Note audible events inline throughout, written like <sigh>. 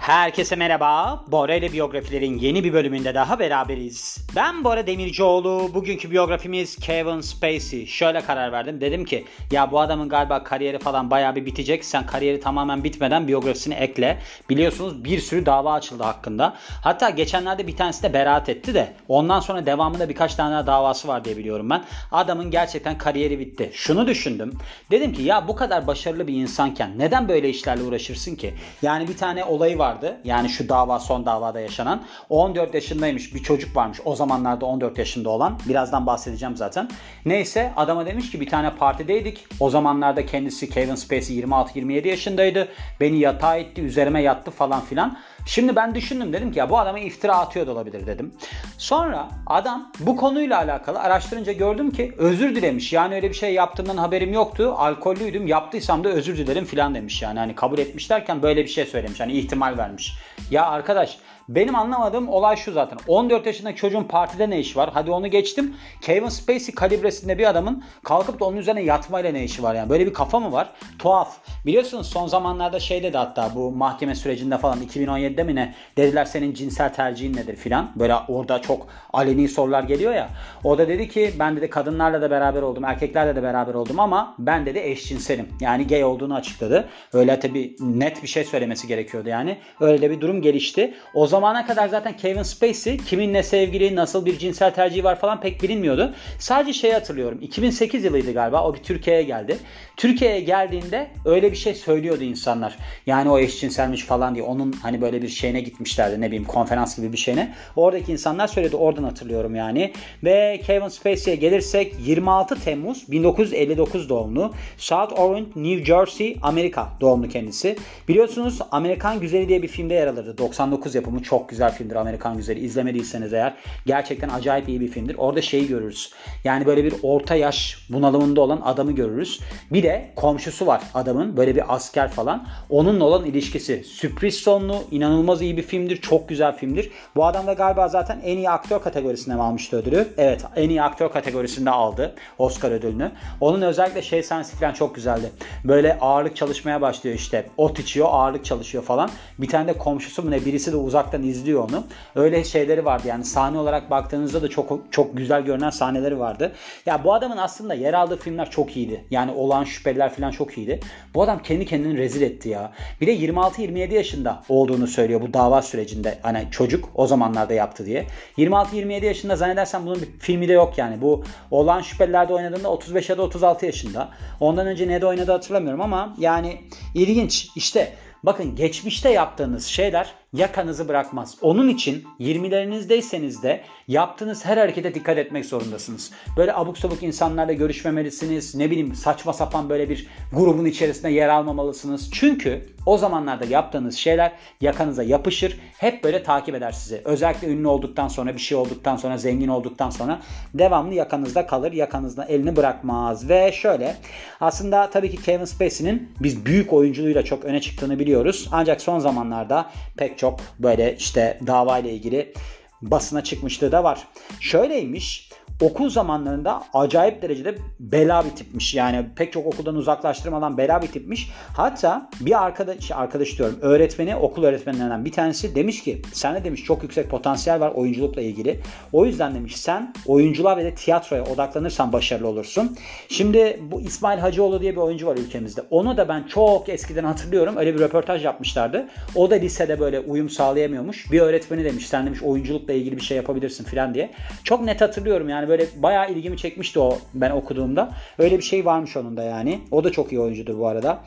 Herkese merhaba. Bora ile biyografilerin yeni bir bölümünde daha beraberiz. Ben Bora Demircioğlu. Bugünkü biyografimiz Kevin Spacey. Şöyle karar verdim. Dedim ki ya bu adamın galiba kariyeri falan bayağı bir bitecek. Sen kariyeri tamamen bitmeden biyografisini ekle. Biliyorsunuz bir sürü dava açıldı hakkında. Hatta geçenlerde bir tanesi de beraat etti de ondan sonra devamında birkaç tane daha davası var diye biliyorum ben. Adamın gerçekten kariyeri bitti. Şunu düşündüm. Dedim ki ya bu kadar başarılı bir insanken neden böyle işlerle uğraşırsın ki? Yani bir tane olayı var vardı. Yani şu dava son davada yaşanan. 14 yaşındaymış bir çocuk varmış. O zamanlarda 14 yaşında olan. Birazdan bahsedeceğim zaten. Neyse adama demiş ki bir tane partideydik. O zamanlarda kendisi Kevin Spacey 26-27 yaşındaydı. Beni yatağa etti, üzerime yattı falan filan. Şimdi ben düşündüm dedim ki ya bu adama iftira atıyor da olabilir dedim. Sonra adam bu konuyla alakalı araştırınca gördüm ki özür dilemiş. Yani öyle bir şey yaptığımdan haberim yoktu. Alkollüydüm. Yaptıysam da özür dilerim filan demiş yani. Hani kabul etmiş derken böyle bir şey söylemiş. Hani ihtimal vermiş. Ya arkadaş benim anlamadığım olay şu zaten. 14 yaşındaki çocuğun partide ne işi var? Hadi onu geçtim. Kevin Spacey kalibresinde bir adamın kalkıp da onun üzerine yatmayla ne işi var yani? Böyle bir kafa mı var? Tuhaf. Biliyorsunuz son zamanlarda şey dedi hatta bu mahkeme sürecinde falan 2017'de mi ne? Dediler senin cinsel tercihin nedir filan. Böyle orada çok aleni sorular geliyor ya. O da dedi ki ben dedi kadınlarla da beraber oldum, erkeklerle de beraber oldum ama ben dedi eşcinselim. Yani gay olduğunu açıkladı. Öyle tabi net bir şey söylemesi gerekiyordu yani. Öyle bir durum gelişti. O zaman zamana kadar zaten Kevin Spacey kiminle sevgili, nasıl bir cinsel tercihi var falan pek bilinmiyordu. Sadece şeyi hatırlıyorum. 2008 yılıydı galiba. O bir Türkiye'ye geldi. Türkiye'ye geldiğinde öyle bir şey söylüyordu insanlar. Yani o eşcinselmiş falan diye. Onun hani böyle bir şeyine gitmişlerdi ne bileyim konferans gibi bir şeyine. Oradaki insanlar söyledi. Oradan hatırlıyorum yani. Ve Kevin Spacey'e gelirsek 26 Temmuz 1959 doğumlu. South Orange, New Jersey, Amerika doğumlu kendisi. Biliyorsunuz Amerikan Güzeli diye bir filmde yer alırdı. 99 yapımı çok güzel filmdir Amerikan Güzeli. İzlemediyseniz eğer gerçekten acayip iyi bir filmdir. Orada şeyi görürüz. Yani böyle bir orta yaş bunalımında olan adamı görürüz. Bir de komşusu var adamın. Böyle bir asker falan. Onunla olan ilişkisi. Sürpriz sonlu. inanılmaz iyi bir filmdir. Çok güzel filmdir. Bu adam da galiba zaten en iyi aktör kategorisinde almıştı ödülü. Evet en iyi aktör kategorisinde aldı Oscar ödülünü. Onun özellikle şey sahnesi falan çok güzeldi. Böyle ağırlık çalışmaya başlıyor işte. Ot içiyor ağırlık çalışıyor falan. Bir tane de komşusu mu ne birisi de uzaktan uzaktan izliyor onu. Öyle şeyleri vardı yani sahne olarak baktığınızda da çok çok güzel görünen sahneleri vardı. Ya bu adamın aslında yer aldığı filmler çok iyiydi. Yani olan şüpheliler falan çok iyiydi. Bu adam kendi kendini rezil etti ya. Bir de 26-27 yaşında olduğunu söylüyor bu dava sürecinde. Hani çocuk o zamanlarda yaptı diye. 26-27 yaşında zannedersem bunun bir filmi de yok yani. Bu olan şüphelilerde oynadığında 35 ya da 36 yaşında. Ondan önce ne de oynadı hatırlamıyorum ama yani ilginç. İşte bakın geçmişte yaptığınız şeyler yakanızı bırakmaz. Onun için 20'lerinizdeyseniz de yaptığınız her harekete dikkat etmek zorundasınız. Böyle abuk sabuk insanlarla görüşmemelisiniz. Ne bileyim saçma sapan böyle bir grubun içerisinde yer almamalısınız. Çünkü o zamanlarda yaptığınız şeyler yakanıza yapışır. Hep böyle takip eder sizi. Özellikle ünlü olduktan sonra, bir şey olduktan sonra, zengin olduktan sonra devamlı yakanızda kalır. Yakanızda elini bırakmaz. Ve şöyle aslında tabii ki Kevin Spacey'nin biz büyük oyunculuğuyla çok öne çıktığını biliyoruz. Ancak son zamanlarda pek çok böyle işte dava ile ilgili basına çıkmışlığı da var. Şöyleymiş okul zamanlarında acayip derecede bela bir tipmiş. Yani pek çok okuldan uzaklaştırmadan bela bir tipmiş. Hatta bir arkadaş, arkadaş diyorum öğretmeni, okul öğretmenlerinden bir tanesi demiş ki sende demiş çok yüksek potansiyel var oyunculukla ilgili. O yüzden demiş sen oyunculuğa ve de tiyatroya odaklanırsan başarılı olursun. Şimdi bu İsmail Hacıoğlu diye bir oyuncu var ülkemizde. Onu da ben çok eskiden hatırlıyorum. Öyle bir röportaj yapmışlardı. O da lisede böyle uyum sağlayamıyormuş. Bir öğretmeni demiş sen demiş oyunculukla ilgili bir şey yapabilirsin falan diye. Çok net hatırlıyorum yani böyle bayağı ilgimi çekmişti o ben okuduğumda. Öyle bir şey varmış onun da yani. O da çok iyi oyuncudur bu arada.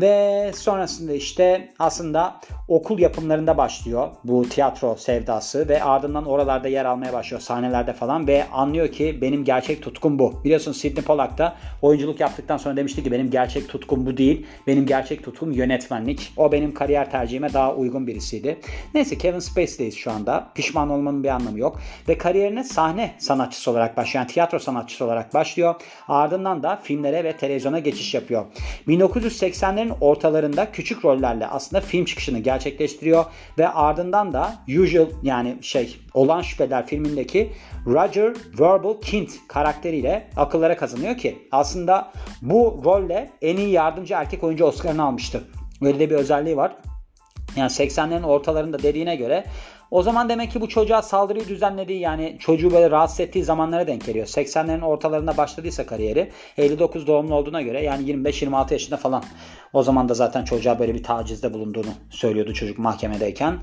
Ve sonrasında işte aslında okul yapımlarında başlıyor bu tiyatro sevdası ve ardından oralarda yer almaya başlıyor sahnelerde falan ve anlıyor ki benim gerçek tutkum bu. Biliyorsun Sidney Pollack da oyunculuk yaptıktan sonra demişti ki benim gerçek tutkum bu değil. Benim gerçek tutkum yönetmenlik. O benim kariyer tercihime daha uygun birisiydi. Neyse Kevin Spacey'deyiz şu anda. Pişman olmanın bir anlamı yok. Ve kariyerine sahne sanatçısı olarak başlıyor. Yani tiyatro sanatçısı olarak başlıyor. Ardından da filmlere ve televizyona geçiş yapıyor. 1980'lerin ortalarında küçük rollerle aslında film çıkışını gerçekleştiriyor ve ardından da Usual yani şey Olan Şüpheler filmindeki Roger Verbal Kint karakteriyle akıllara kazanıyor ki aslında bu rolle en iyi yardımcı erkek oyuncu Oscar'ını almıştı. Böyle de bir özelliği var. Yani 80'lerin ortalarında dediğine göre o zaman demek ki bu çocuğa saldırıyı düzenlediği yani çocuğu böyle rahatsız ettiği zamanlara denk geliyor. 80'lerin ortalarında başladıysa kariyeri 59 doğumlu olduğuna göre yani 25-26 yaşında falan. O zaman da zaten çocuğa böyle bir tacizde bulunduğunu söylüyordu çocuk mahkemedeyken.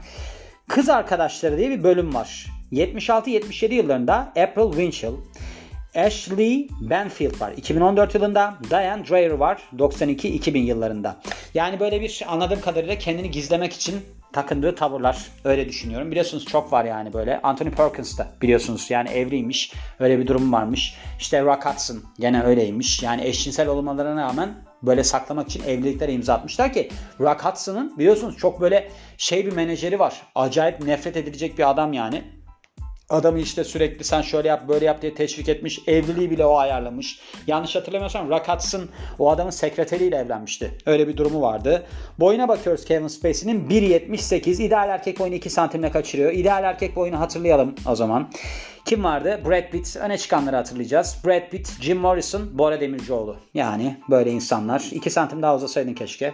Kız arkadaşları diye bir bölüm var. 76-77 yıllarında April Winchell, Ashley Banfield var 2014 yılında. Diane Dreyer var 92-2000 yıllarında. Yani böyle bir anladığım kadarıyla kendini gizlemek için takındığı tavırlar öyle düşünüyorum. Biliyorsunuz çok var yani böyle. Anthony Perkins da biliyorsunuz yani evliymiş. Öyle bir durum varmış. İşte Rock Hudson gene öyleymiş. Yani eşcinsel olmalarına rağmen böyle saklamak için evliliklere imza atmışlar ki Rock Hudson'ın biliyorsunuz çok böyle şey bir menajeri var. Acayip nefret edilecek bir adam yani. Adamı işte sürekli sen şöyle yap böyle yap diye teşvik etmiş. Evliliği bile o ayarlamış. Yanlış hatırlamıyorsam Hudson o adamın sekreteriyle evlenmişti. Öyle bir durumu vardı. Boyuna bakıyoruz Kevin Spacey'nin 1.78. İdeal erkek boyunu 2 santimle kaçırıyor. İdeal erkek boyunu hatırlayalım o zaman. Kim vardı? Brad Pitt. Öne çıkanları hatırlayacağız. Brad Pitt, Jim Morrison, Bora Demircioğlu. Yani böyle insanlar. 2 santim daha uzasaydın keşke.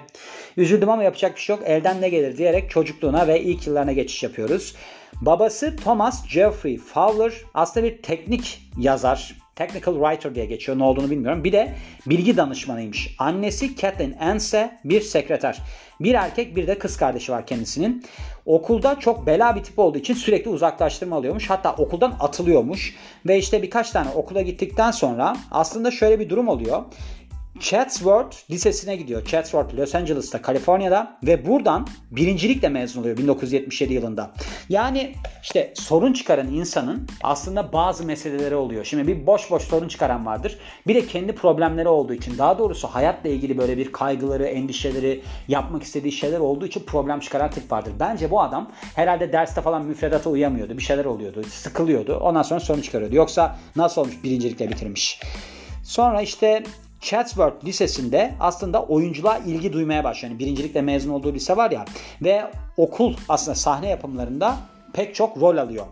Üzüldüm ama yapacak bir şey yok. Elden ne gelir diyerek çocukluğuna ve ilk yıllarına geçiş yapıyoruz. Babası Thomas Jeffrey Fowler aslında bir teknik yazar. Technical Writer diye geçiyor. Ne olduğunu bilmiyorum. Bir de bilgi danışmanıymış. Annesi Kathleen Anse bir sekreter. Bir erkek bir de kız kardeşi var kendisinin. Okulda çok bela bir tip olduğu için sürekli uzaklaştırma alıyormuş. Hatta okuldan atılıyormuş. Ve işte birkaç tane okula gittikten sonra aslında şöyle bir durum oluyor. Chatsworth Lisesi'ne gidiyor. Chatsworth Los Angeles'ta, Kaliforniya'da ve buradan birincilikle mezun oluyor 1977 yılında. Yani işte sorun çıkaran insanın aslında bazı meseleleri oluyor. Şimdi bir boş boş sorun çıkaran vardır. Bir de kendi problemleri olduğu için daha doğrusu hayatla ilgili böyle bir kaygıları, endişeleri, yapmak istediği şeyler olduğu için problem çıkaran tip vardır. Bence bu adam herhalde derste falan müfredata uyamıyordu. Bir şeyler oluyordu. Sıkılıyordu. Ondan sonra sorun çıkarıyordu. Yoksa nasıl olmuş birincilikle bitirmiş. Sonra işte Chatsworth Lisesi'nde aslında oyunculuğa ilgi duymaya başlıyor. Yani birincilikle mezun olduğu lise var ya ve okul aslında sahne yapımlarında pek çok rol alıyor.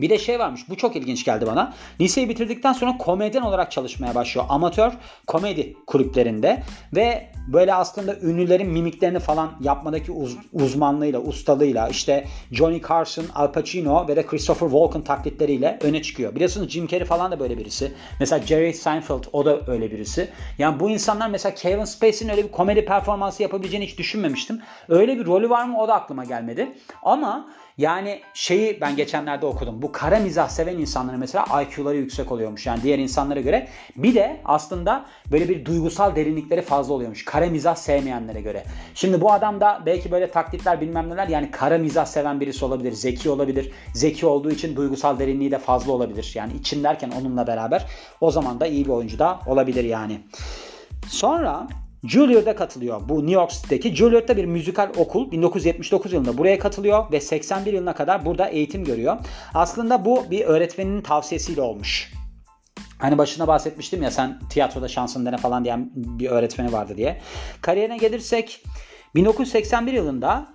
Bir de şey varmış bu çok ilginç geldi bana. Liseyi bitirdikten sonra komedyen olarak çalışmaya başlıyor. Amatör komedi kulüplerinde ve böyle aslında ünlülerin mimiklerini falan yapmadaki uz- uzmanlığıyla, ustalığıyla işte Johnny Carson, Al Pacino ve de Christopher Walken taklitleriyle öne çıkıyor. Biliyorsunuz Jim Carrey falan da böyle birisi. Mesela Jerry Seinfeld o da öyle birisi. Yani bu insanlar mesela Kevin Spacey'nin öyle bir komedi performansı yapabileceğini hiç düşünmemiştim. Öyle bir rolü var mı o da aklıma gelmedi. Ama yani şeyi ben geçenlerde okudum. Bu kara mizah seven insanların mesela IQ'ları yüksek oluyormuş. Yani diğer insanlara göre. Bir de aslında böyle bir duygusal derinlikleri fazla oluyormuş. Kara mizah sevmeyenlere göre. Şimdi bu adam da belki böyle taklitler bilmem neler yani kara mizah seven birisi olabilir. Zeki olabilir. Zeki olduğu için duygusal derinliği de fazla olabilir. Yani için derken onunla beraber o zaman da iyi bir oyuncu da olabilir yani. Sonra Juilliard'a katılıyor. Bu New York City'deki Juilliard'da bir müzikal okul 1979 yılında buraya katılıyor ve 81 yılına kadar burada eğitim görüyor. Aslında bu bir öğretmeninin tavsiyesiyle olmuş. Hani başına bahsetmiştim ya sen tiyatroda şansın dene falan diyen bir öğretmeni vardı diye. Kariyerine gelirsek 1981 yılında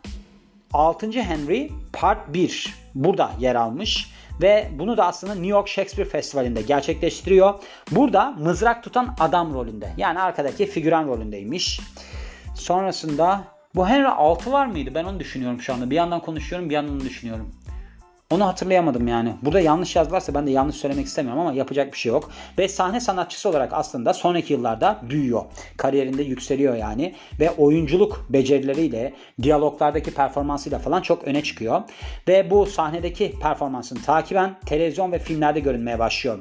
6. Henry Part 1 burada yer almış ve bunu da aslında New York Shakespeare Festivali'nde gerçekleştiriyor. Burada mızrak tutan adam rolünde. Yani arkadaki figüran rolündeymiş. Sonrasında bu Henry 6 var mıydı? Ben onu düşünüyorum şu anda. Bir yandan konuşuyorum, bir yandan düşünüyorum. Onu hatırlayamadım yani. Burada yanlış yazdılarsa ben de yanlış söylemek istemiyorum ama yapacak bir şey yok. Ve sahne sanatçısı olarak aslında sonraki yıllarda büyüyor. Kariyerinde yükseliyor yani. Ve oyunculuk becerileriyle, diyaloglardaki performansıyla falan çok öne çıkıyor. Ve bu sahnedeki performansını takiben televizyon ve filmlerde görünmeye başlıyor.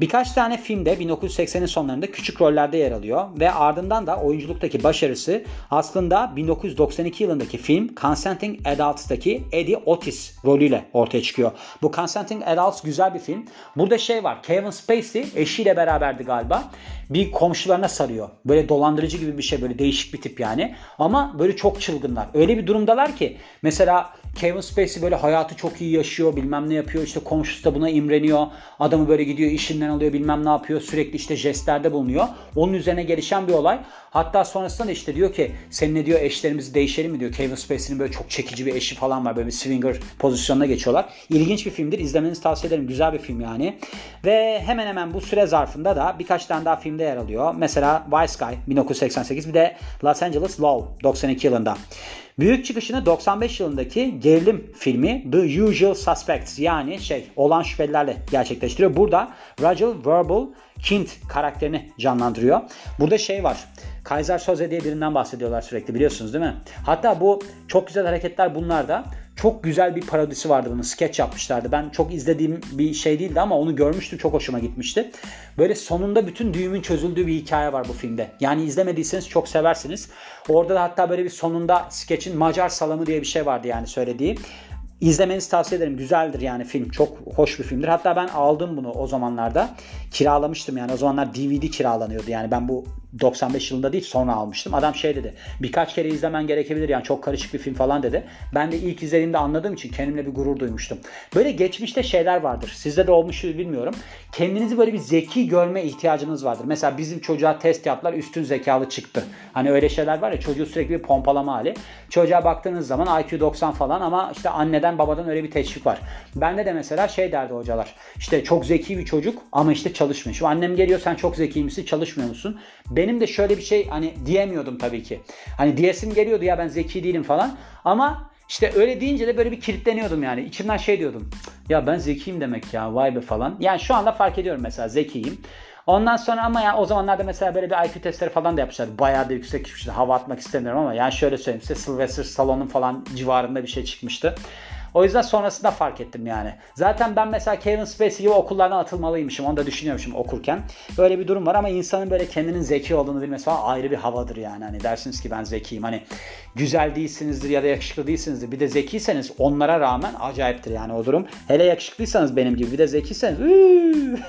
Birkaç tane filmde 1980'in sonlarında küçük rollerde yer alıyor. Ve ardından da oyunculuktaki başarısı aslında 1992 yılındaki film Consenting Adults'taki Eddie Otis rolüyle ortaya çıkıyor. Bu Consenting Adults güzel bir film. Burada şey var. Kevin Spacey eşiyle beraberdi galiba. Bir komşularına sarıyor. Böyle dolandırıcı gibi bir şey. Böyle değişik bir tip yani. Ama böyle çok çılgınlar. Öyle bir durumdalar ki mesela Kevin Spacey böyle hayatı çok iyi yaşıyor bilmem ne yapıyor işte komşusu da buna imreniyor. Adamı böyle gidiyor işinden alıyor bilmem ne yapıyor sürekli işte jestlerde bulunuyor. Onun üzerine gelişen bir olay. Hatta sonrasında da işte diyor ki seninle diyor eşlerimizi değişelim mi diyor. Kevin Spacey'nin böyle çok çekici bir eşi falan var. Böyle bir swinger pozisyonuna geçiyorlar. İlginç bir filmdir. İzlemenizi tavsiye ederim. Güzel bir film yani. Ve hemen hemen bu süre zarfında da birkaç tane daha filmde yer alıyor. Mesela Vice Guy 1988 bir de Los Angeles Law 92 yılında. Büyük çıkışını 95 yılındaki gerilim filmi The Usual Suspects yani şey olan şüphelilerle gerçekleştiriyor. Burada Rachel Verbal Kint karakterini canlandırıyor. Burada şey var. Kaiser Soze diye birinden bahsediyorlar sürekli biliyorsunuz değil mi? Hatta bu çok güzel hareketler bunlarda. Çok güzel bir parodisi vardı bunun. Sketch yapmışlardı. Ben çok izlediğim bir şey değildi ama onu görmüştüm. Çok hoşuma gitmişti. Böyle sonunda bütün düğümün çözüldüğü bir hikaye var bu filmde. Yani izlemediyseniz çok seversiniz. Orada da hatta böyle bir sonunda sketchin Macar salamı diye bir şey vardı yani söylediği. İzlemenizi tavsiye ederim. Güzeldir yani film. Çok hoş bir filmdir. Hatta ben aldım bunu o zamanlarda. Kiralamıştım yani. O zamanlar DVD kiralanıyordu. Yani ben bu 95 yılında değil sonra almıştım. Adam şey dedi. Birkaç kere izlemen gerekebilir yani çok karışık bir film falan dedi. Ben de ilk izlediğimde anladığım için kendimle bir gurur duymuştum. Böyle geçmişte şeyler vardır. Sizde de olmuş bilmiyorum. Kendinizi böyle bir zeki görme ihtiyacınız vardır. Mesela bizim çocuğa test yaptılar üstün zekalı çıktı. Hani öyle şeyler var ya çocuğu sürekli bir pompalama hali. Çocuğa baktığınız zaman IQ 90 falan ama işte anneden babadan öyle bir teşvik var. Bende de mesela şey derdi hocalar. İşte çok zeki bir çocuk ama işte çalışmıyor. Şu annem geliyor sen çok zeki misin çalışmıyor musun? Benim de şöyle bir şey hani diyemiyordum tabii ki. Hani diyesim geliyordu ya ben zeki değilim falan. Ama işte öyle deyince de böyle bir kilitleniyordum yani. İçimden şey diyordum. Ya ben zekiyim demek ya vay be falan. Yani şu anda fark ediyorum mesela zekiyim. Ondan sonra ama ya o zamanlarda mesela böyle bir IQ testleri falan da yapmışlar. Bayağı da yüksek çıkmıştı. Hava atmak istemiyorum ama yani şöyle söyleyeyim size Sylvester Stallone'un falan civarında bir şey çıkmıştı. O yüzden sonrasında fark ettim yani. Zaten ben mesela Kevin Spacey gibi okullardan atılmalıymışım. Onu da düşünüyormuşum okurken. Böyle bir durum var ama insanın böyle kendinin zeki olduğunu bilmesi falan ayrı bir havadır yani. Hani dersiniz ki ben zekiyim. Hani güzel değilsinizdir ya da yakışıklı değilsinizdir. Bir de zekiyseniz onlara rağmen acayiptir yani o durum. Hele yakışıklıysanız benim gibi bir de zekiyseniz <laughs>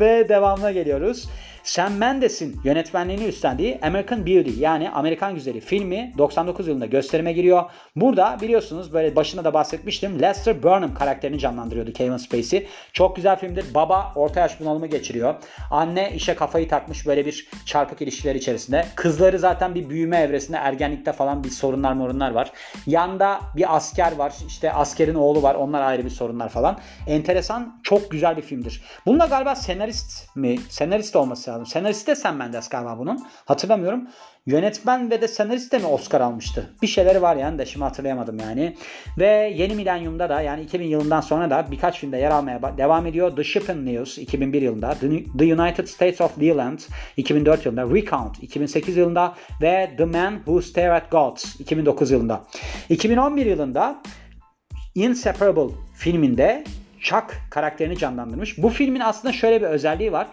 Ve devamına geliyoruz. Sam Mendes'in yönetmenliğini üstlendiği American Beauty yani Amerikan Güzeli filmi 99 yılında gösterime giriyor. Burada biliyorsunuz böyle başında da bahsetmiştim Lester Burnham karakterini canlandırıyordu Kevin Spacey. Çok güzel filmdir. Baba orta yaş bunalımı geçiriyor. Anne işe kafayı takmış böyle bir çarpık ilişkiler içerisinde. Kızları zaten bir büyüme evresinde ergenlikte falan bir sorunlar morunlar var. Yanda bir asker var. İşte askerin oğlu var. Onlar ayrı bir sorunlar falan. Enteresan çok güzel bir filmdir. Bununla galiba senarist mi? Senarist olması lazım lazım. Senarist de Sam Mendes galiba bunun. Hatırlamıyorum. Yönetmen ve de senarist de mi Oscar almıştı? Bir şeyleri var yani de şimdi hatırlayamadım yani. Ve yeni milenyumda da yani 2000 yılından sonra da birkaç filmde yer almaya devam ediyor. The Shipping News 2001 yılında. The United States of Leland 2004 yılında. Recount 2008 yılında. Ve The Man Who Stare at Gods 2009 yılında. 2011 yılında Inseparable filminde Chuck karakterini canlandırmış. Bu filmin aslında şöyle bir özelliği var.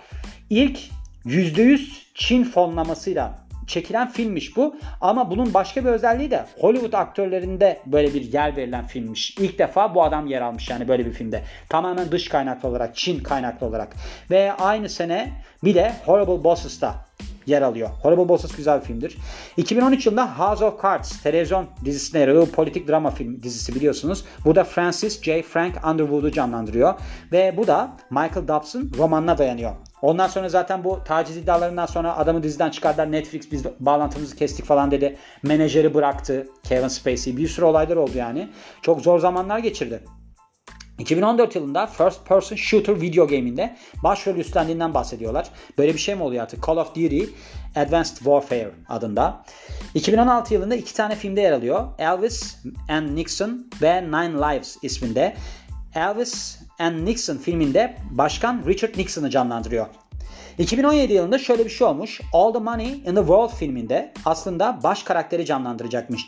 İlk %100 Çin fonlamasıyla çekilen filmmiş bu. Ama bunun başka bir özelliği de Hollywood aktörlerinde böyle bir yer verilen filmmiş. İlk defa bu adam yer almış yani böyle bir filmde. Tamamen dış kaynaklı olarak, Çin kaynaklı olarak. Ve aynı sene bir de Horrible Bosses'ta yer alıyor. Horrible Bosses güzel bir filmdir. 2013 yılında House of Cards televizyon dizisine yer alıyor. Politik drama film dizisi biliyorsunuz. Burada Francis J. Frank Underwood'u canlandırıyor. Ve bu da Michael Dobbs'ın romanına dayanıyor. Ondan sonra zaten bu taciz iddialarından sonra adamı diziden çıkardılar. Netflix biz bağlantımızı kestik falan dedi. Menajeri bıraktı Kevin Spacey. Bir sürü olaylar oldu yani. Çok zor zamanlar geçirdi. 2014 yılında First Person Shooter video game'inde başrol üstlendiğinden bahsediyorlar. Böyle bir şey mi oluyor artık? Call of Duty Advanced Warfare adında. 2016 yılında iki tane filmde yer alıyor. Elvis and Nixon ve Nine Lives isminde. Elvis and Nixon filminde Başkan Richard Nixon'ı canlandırıyor. 2017 yılında şöyle bir şey olmuş. All the Money in the World filminde aslında baş karakteri canlandıracakmış.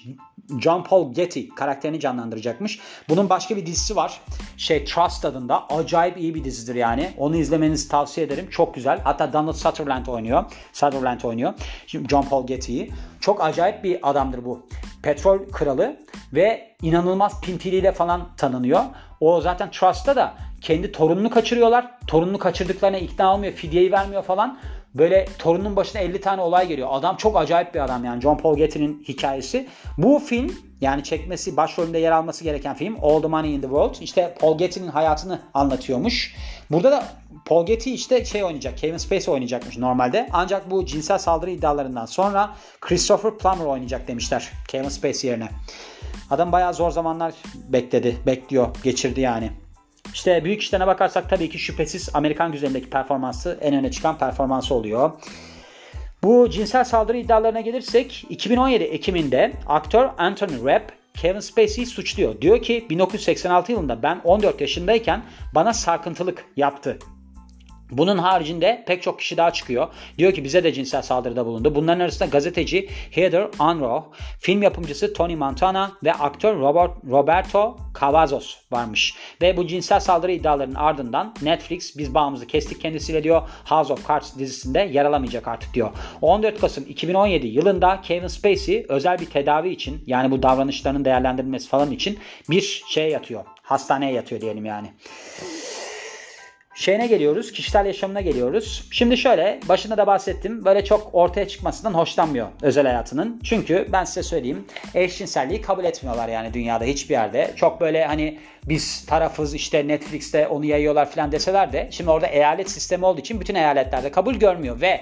John Paul Getty karakterini canlandıracakmış. Bunun başka bir dizisi var. Şey Trust adında. Acayip iyi bir dizidir yani. Onu izlemenizi tavsiye ederim. Çok güzel. Hatta Donald Sutherland oynuyor. Sutherland oynuyor. Şimdi John Paul Getty'yi. Çok acayip bir adamdır bu. Petrol kralı ve inanılmaz pintiliyle falan tanınıyor. O zaten Trust'ta da kendi torununu kaçırıyorlar. Torununu kaçırdıklarına ikna olmuyor. Fidyeyi vermiyor falan. Böyle torunun başına 50 tane olay geliyor. Adam çok acayip bir adam yani John Paul Getty'nin hikayesi. Bu film yani çekmesi, başrolünde yer alması gereken film All the Money in the World. İşte Paul Getty'nin hayatını anlatıyormuş. Burada da Paul Getty işte şey oynayacak, Kevin Spacey oynayacakmış normalde. Ancak bu cinsel saldırı iddialarından sonra Christopher Plummer oynayacak demişler Kevin Spacey yerine. Adam bayağı zor zamanlar bekledi, bekliyor, geçirdi yani. İşte büyük işlerine bakarsak tabii ki şüphesiz Amerikan güzelindeki performansı en öne çıkan performansı oluyor. Bu cinsel saldırı iddialarına gelirsek 2017 Ekim'inde aktör Anthony Rapp Kevin Spacey'i suçluyor. Diyor ki 1986 yılında ben 14 yaşındayken bana sarkıntılık yaptı bunun haricinde pek çok kişi daha çıkıyor. Diyor ki bize de cinsel saldırıda bulundu. Bunların arasında gazeteci Heather Unroh, film yapımcısı Tony Montana ve aktör Robert, Roberto Cavazos varmış. Ve bu cinsel saldırı iddialarının ardından Netflix biz bağımızı kestik kendisiyle diyor. House of Cards dizisinde yer alamayacak artık diyor. 14 Kasım 2017 yılında Kevin Spacey özel bir tedavi için yani bu davranışlarının değerlendirilmesi falan için bir şeye yatıyor. Hastaneye yatıyor diyelim yani şeyine geliyoruz, kişisel yaşamına geliyoruz. Şimdi şöyle, başında da bahsettim. Böyle çok ortaya çıkmasından hoşlanmıyor özel hayatının. Çünkü ben size söyleyeyim, eşcinselliği kabul etmiyorlar yani dünyada hiçbir yerde. Çok böyle hani biz tarafız işte Netflix'te onu yayıyorlar falan deseler de şimdi orada eyalet sistemi olduğu için bütün eyaletlerde kabul görmüyor ve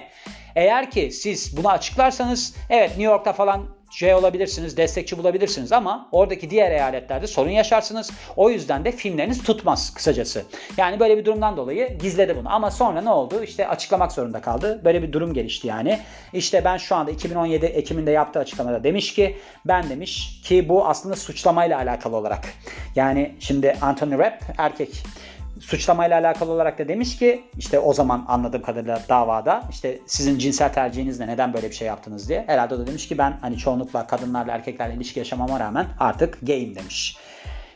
eğer ki siz bunu açıklarsanız evet New York'ta falan şey olabilirsiniz, destekçi bulabilirsiniz ama oradaki diğer eyaletlerde sorun yaşarsınız. O yüzden de filmleriniz tutmaz kısacası. Yani böyle bir durumdan dolayı gizledi bunu. Ama sonra ne oldu? İşte açıklamak zorunda kaldı. Böyle bir durum gelişti yani. İşte ben şu anda 2017 Ekim'inde yaptığı açıklamada demiş ki ben demiş ki bu aslında suçlamayla alakalı olarak. Yani şimdi Anthony Rapp erkek suçlamayla alakalı olarak da demiş ki işte o zaman anladığım kadarıyla davada işte sizin cinsel tercihiniz ne neden böyle bir şey yaptınız diye. Herhalde o da demiş ki ben hani çoğunlukla kadınlarla erkeklerle ilişki yaşamama rağmen artık gayim demiş.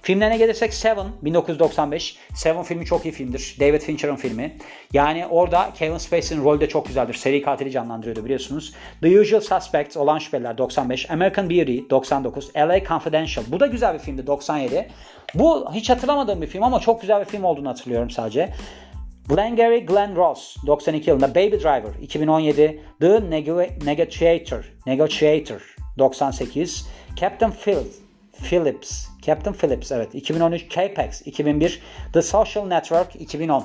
Filmlerine gelirsek Seven 1995. Seven filmi çok iyi filmdir. David Fincher'ın filmi. Yani orada Kevin Spacey'nin rolü de çok güzeldir. Seri katili canlandırıyordu biliyorsunuz. The Usual Suspects olan şüpheliler 95. American Beauty 99. LA Confidential. Bu da güzel bir filmdi 97. Bu hiç hatırlamadığım bir film ama çok güzel bir film olduğunu hatırlıyorum sadece. Glengarry Glenn Ross 92 yılında Baby Driver 2017 The Negotiator Negotiator 98 Captain Phil Phillips Captain Phillips evet 2013 Capex 2001 The Social Network 2010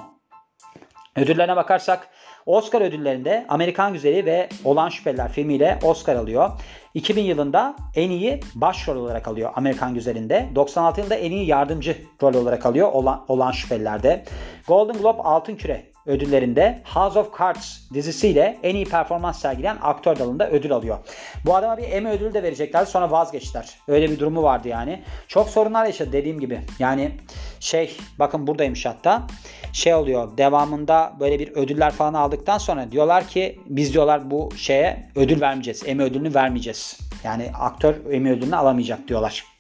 Ödüllerine bakarsak Oscar ödüllerinde Amerikan Güzeli ve Olan Şüpheliler filmiyle Oscar alıyor. 2000 yılında en iyi başrol olarak alıyor Amerikan Güzeli'nde. 96 yılında en iyi yardımcı rol olarak alıyor Olan, Olan Şüpheliler'de. Golden Globe Altın Küre ödüllerinde House of Cards dizisiyle en iyi performans sergileyen aktör dalında ödül alıyor. Bu adama bir Emmy ödülü de verecekler sonra vazgeçtiler. Öyle bir durumu vardı yani. Çok sorunlar yaşadı dediğim gibi. Yani şey bakın buradaymış hatta şey oluyor devamında böyle bir ödüller falan aldıktan sonra diyorlar ki biz diyorlar bu şeye ödül vermeyeceğiz. Emmy ödülünü vermeyeceğiz. Yani aktör Emmy ödülünü alamayacak diyorlar.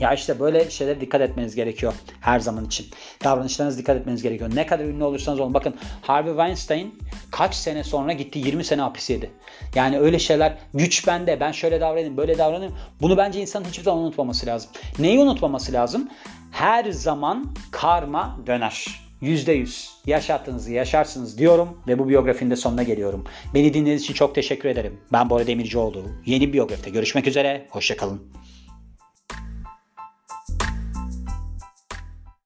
Ya işte böyle şeylere dikkat etmeniz gerekiyor her zaman için. Davranışlarınıza dikkat etmeniz gerekiyor. Ne kadar ünlü olursanız olun. Bakın Harvey Weinstein kaç sene sonra gitti 20 sene hapis yedi. Yani öyle şeyler güç bende ben şöyle davranayım böyle davranayım. Bunu bence insanın hiçbir zaman unutmaması lazım. Neyi unutmaması lazım? Her zaman karma döner. %100 yaşattığınızı yaşarsınız diyorum ve bu biyografinin de sonuna geliyorum. Beni dinlediğiniz için çok teşekkür ederim. Ben Bora Demircioğlu. Yeni biyografide görüşmek üzere. Hoşçakalın.